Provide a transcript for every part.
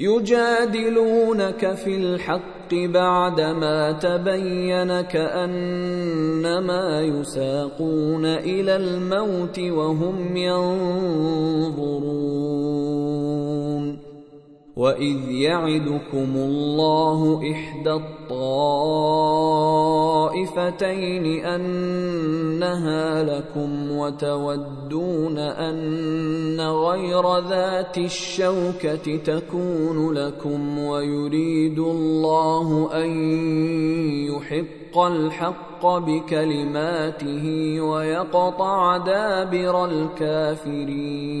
يجادلونك في الحق بعدما تبين كأنما يساقون إلى الموت وهم ينظرون. وإذ يعدكم الله إحدى الطائفتين أنها لكم وتودون أن غير ذات الشوكة تكون لكم ويريد الله أن يحق الحق بكلماته ويقطع دابر الكافرين.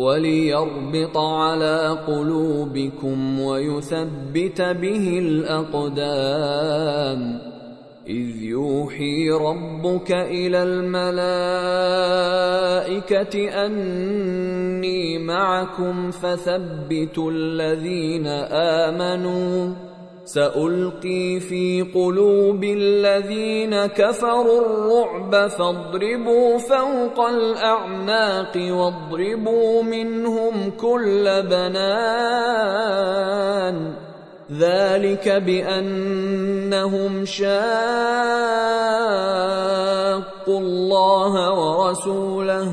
وليربط على قلوبكم ويثبت به الأقدام. إذ يوحي ربك إلى الملائكة أني معكم فثبتوا الذين آمنوا. سألقي في قلوب الذين كفروا الرعب فاضربوا فوق الأعناق واضربوا منهم كل بنان ذلك بأنهم شاقوا الله ورسوله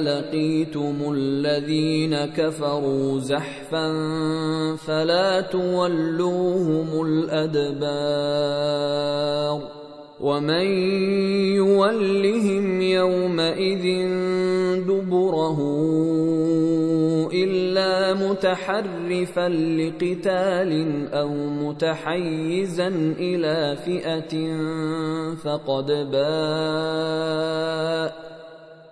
لقيتم الذين كفروا زحفا فلا تولوهم الادبار ومن يولهم يومئذ دبره الا متحرفا لقتال أو متحيزا إلى فئه فقد باء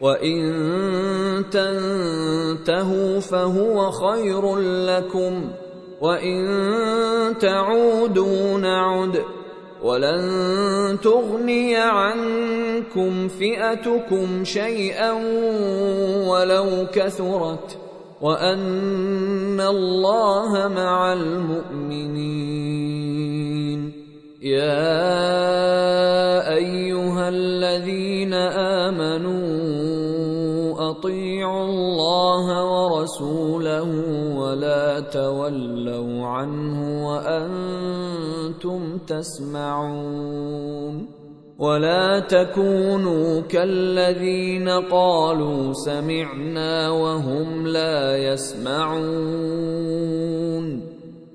وان تنتهوا فهو خير لكم وان تعودوا نعد ولن تغني عنكم فئتكم شيئا ولو كثرت وان الله مع المؤمنين يا ايها الذين امنوا اطيعوا الله ورسوله ولا تولوا عنه وأنتم تسمعون ولا تكونوا كالذين قالوا سمعنا وهم لا يسمعون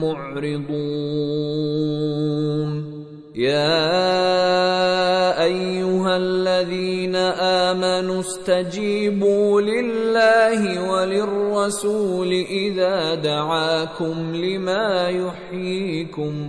معرضون. يا أيها الذين آمنوا استجيبوا لله وللرسول إذا دعاكم لما يحييكم.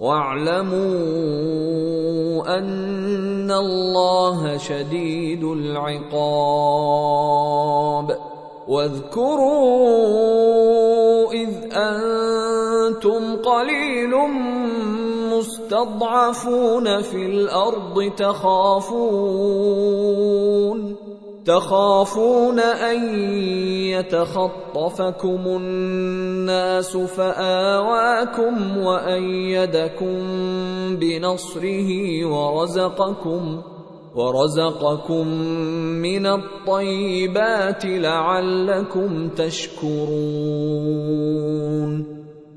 واعلموا أن الله شديد العقاب. واذكروا إذ أنتم قليل مستضعفون في الأرض تخافون. تخافون أن يتخطفكم الناس فآواكم وأيدكم بنصره ورزقكم ورزقكم من الطيبات لعلكم تشكرون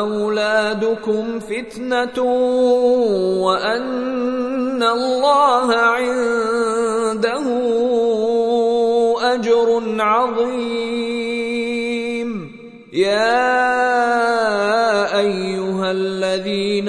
واولادكم فتنه وان الله عنده اجر عظيم. يا ايها الذين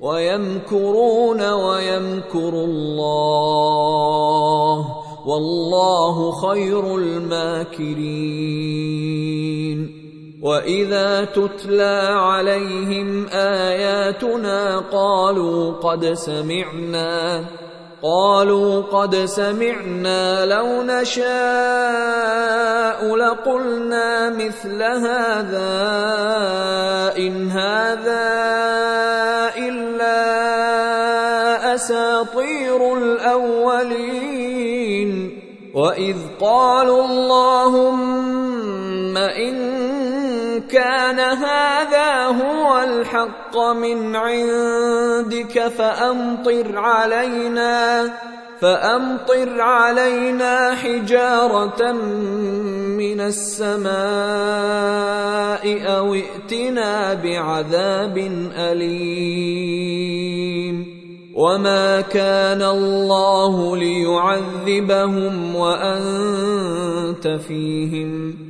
ويمكرون ويمكر الله والله خير الماكرين. وإذا تتلى عليهم آياتنا قالوا قد سمعنا قالوا قد سمعنا لو نشاء لقلنا مثل هذا إن هذا إلا أساطير الأولين وإذ قالوا اللهم إن كان هذا هو الحق من عندك فأمطر علينا فأمطر علينا حجارة من السماء أو ائتنا بعذاب أليم. وما كان الله ليعذبهم وأنت فيهم.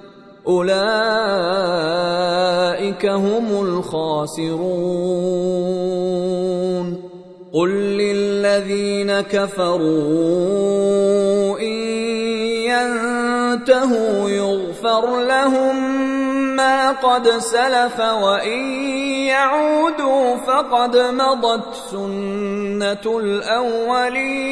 أولئك هم الخاسرون. قل للذين كفروا إن ينتهوا يغفر لهم ما قد سلف وإن يعودوا فقد مضت سنة الأولين.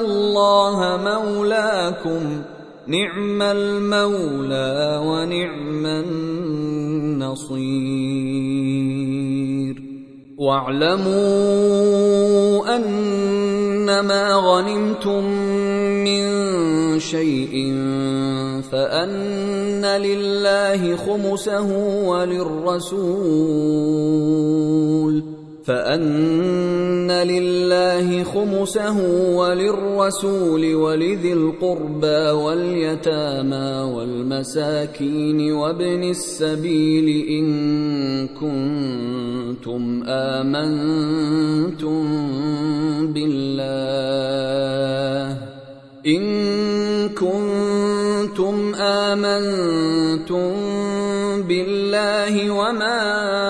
الله مولاكم. نعم المولى ونعم النصير. واعلموا أنما غنمتم من شيء فأن لله خمسه وللرسول. فان لله خمسه وللرسول ولذي القربى واليتامى والمساكين وابن السبيل ان كنتم امنتم بالله ان كنتم امنتم بالله وما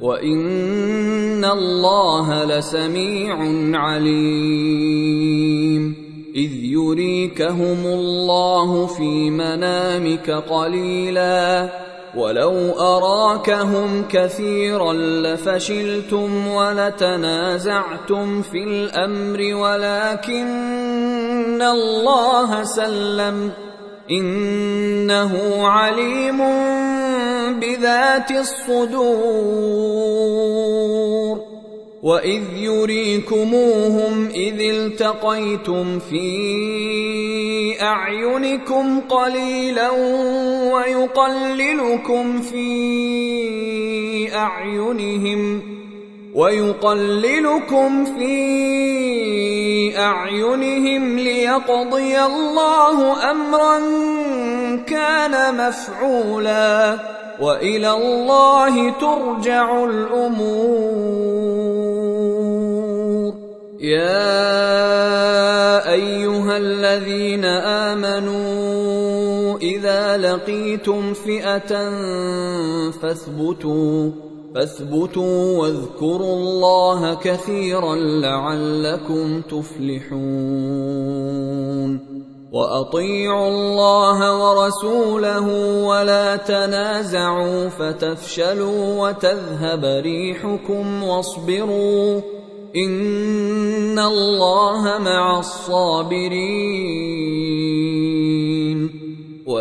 وان الله لسميع عليم اذ يريكهم الله في منامك قليلا ولو اراكهم كثيرا لفشلتم ولتنازعتم في الامر ولكن الله سلم إنه عليم بذات الصدور. وإذ يريكموهم إذ التقيتم في أعينكم قليلا ويقللكم في أعينهم ويقللكم في أعينهم ليقضي الله أمرا كان مفعولا وإلى الله ترجع الأمور. يا أيها الذين آمنوا إذا لقيتم فئة فاثبتوا فاثبتوا واذكروا الله كثيرا لعلكم تفلحون. وأطيعوا الله ورسوله ولا تنازعوا فتفشلوا وتذهب ريحكم واصبروا. إن الله مع الصابرين.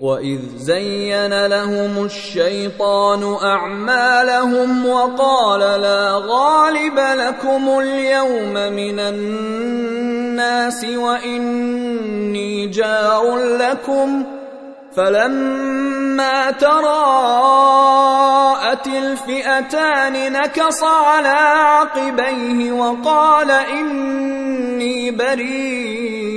واذ زين لهم الشيطان اعمالهم وقال لا غالب لكم اليوم من الناس واني جار لكم فلما تراءت الفئتان نكص على عقبيه وقال اني بريء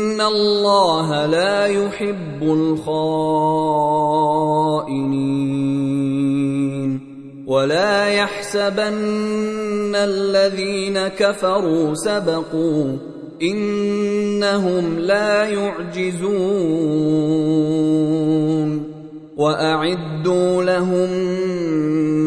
ان الله لا يحب الخائنين ولا يحسبن الذين كفروا سبقوا انهم لا يعجزون واعدوا لهم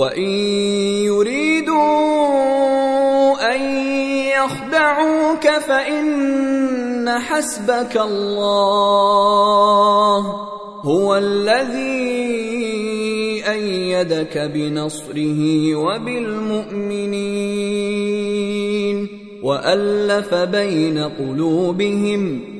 وان يريدوا ان يخدعوك فان حسبك الله هو الذي إيدك بنصره وبالمؤمنين والف بين قلوبهم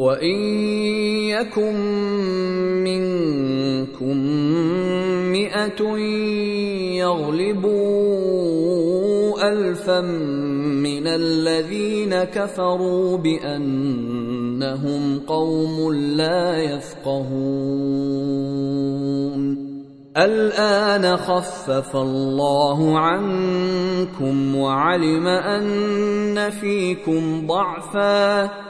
وإن يكن منكم مئة يغلبوا الفا من الذين كفروا بأنهم قوم لا يفقهون. الآن خفف الله عنكم وعلم أن فيكم ضعفا.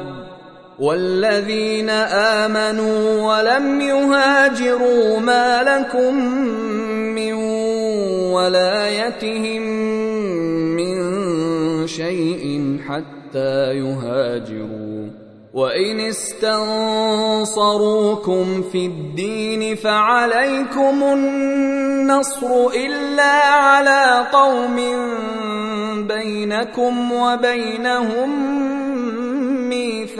والذين آمنوا ولم يهاجروا ما لكم من ولايتهم من شيء حتى يهاجروا. وإن استنصروكم في الدين فعليكم النصر إلا على قوم بينكم وبينهم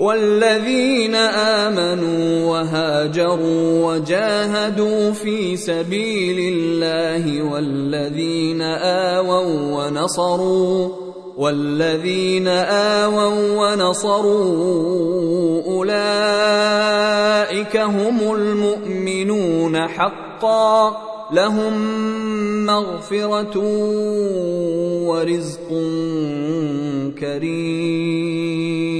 والذين آمنوا وهاجروا وجاهدوا في سبيل الله والذين آووا ونصروا والذين آووا ونصروا أولئك هم المؤمنون حقا لهم مغفرة ورزق كريم.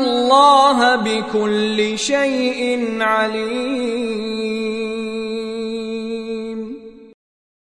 الله بكل شيء عليم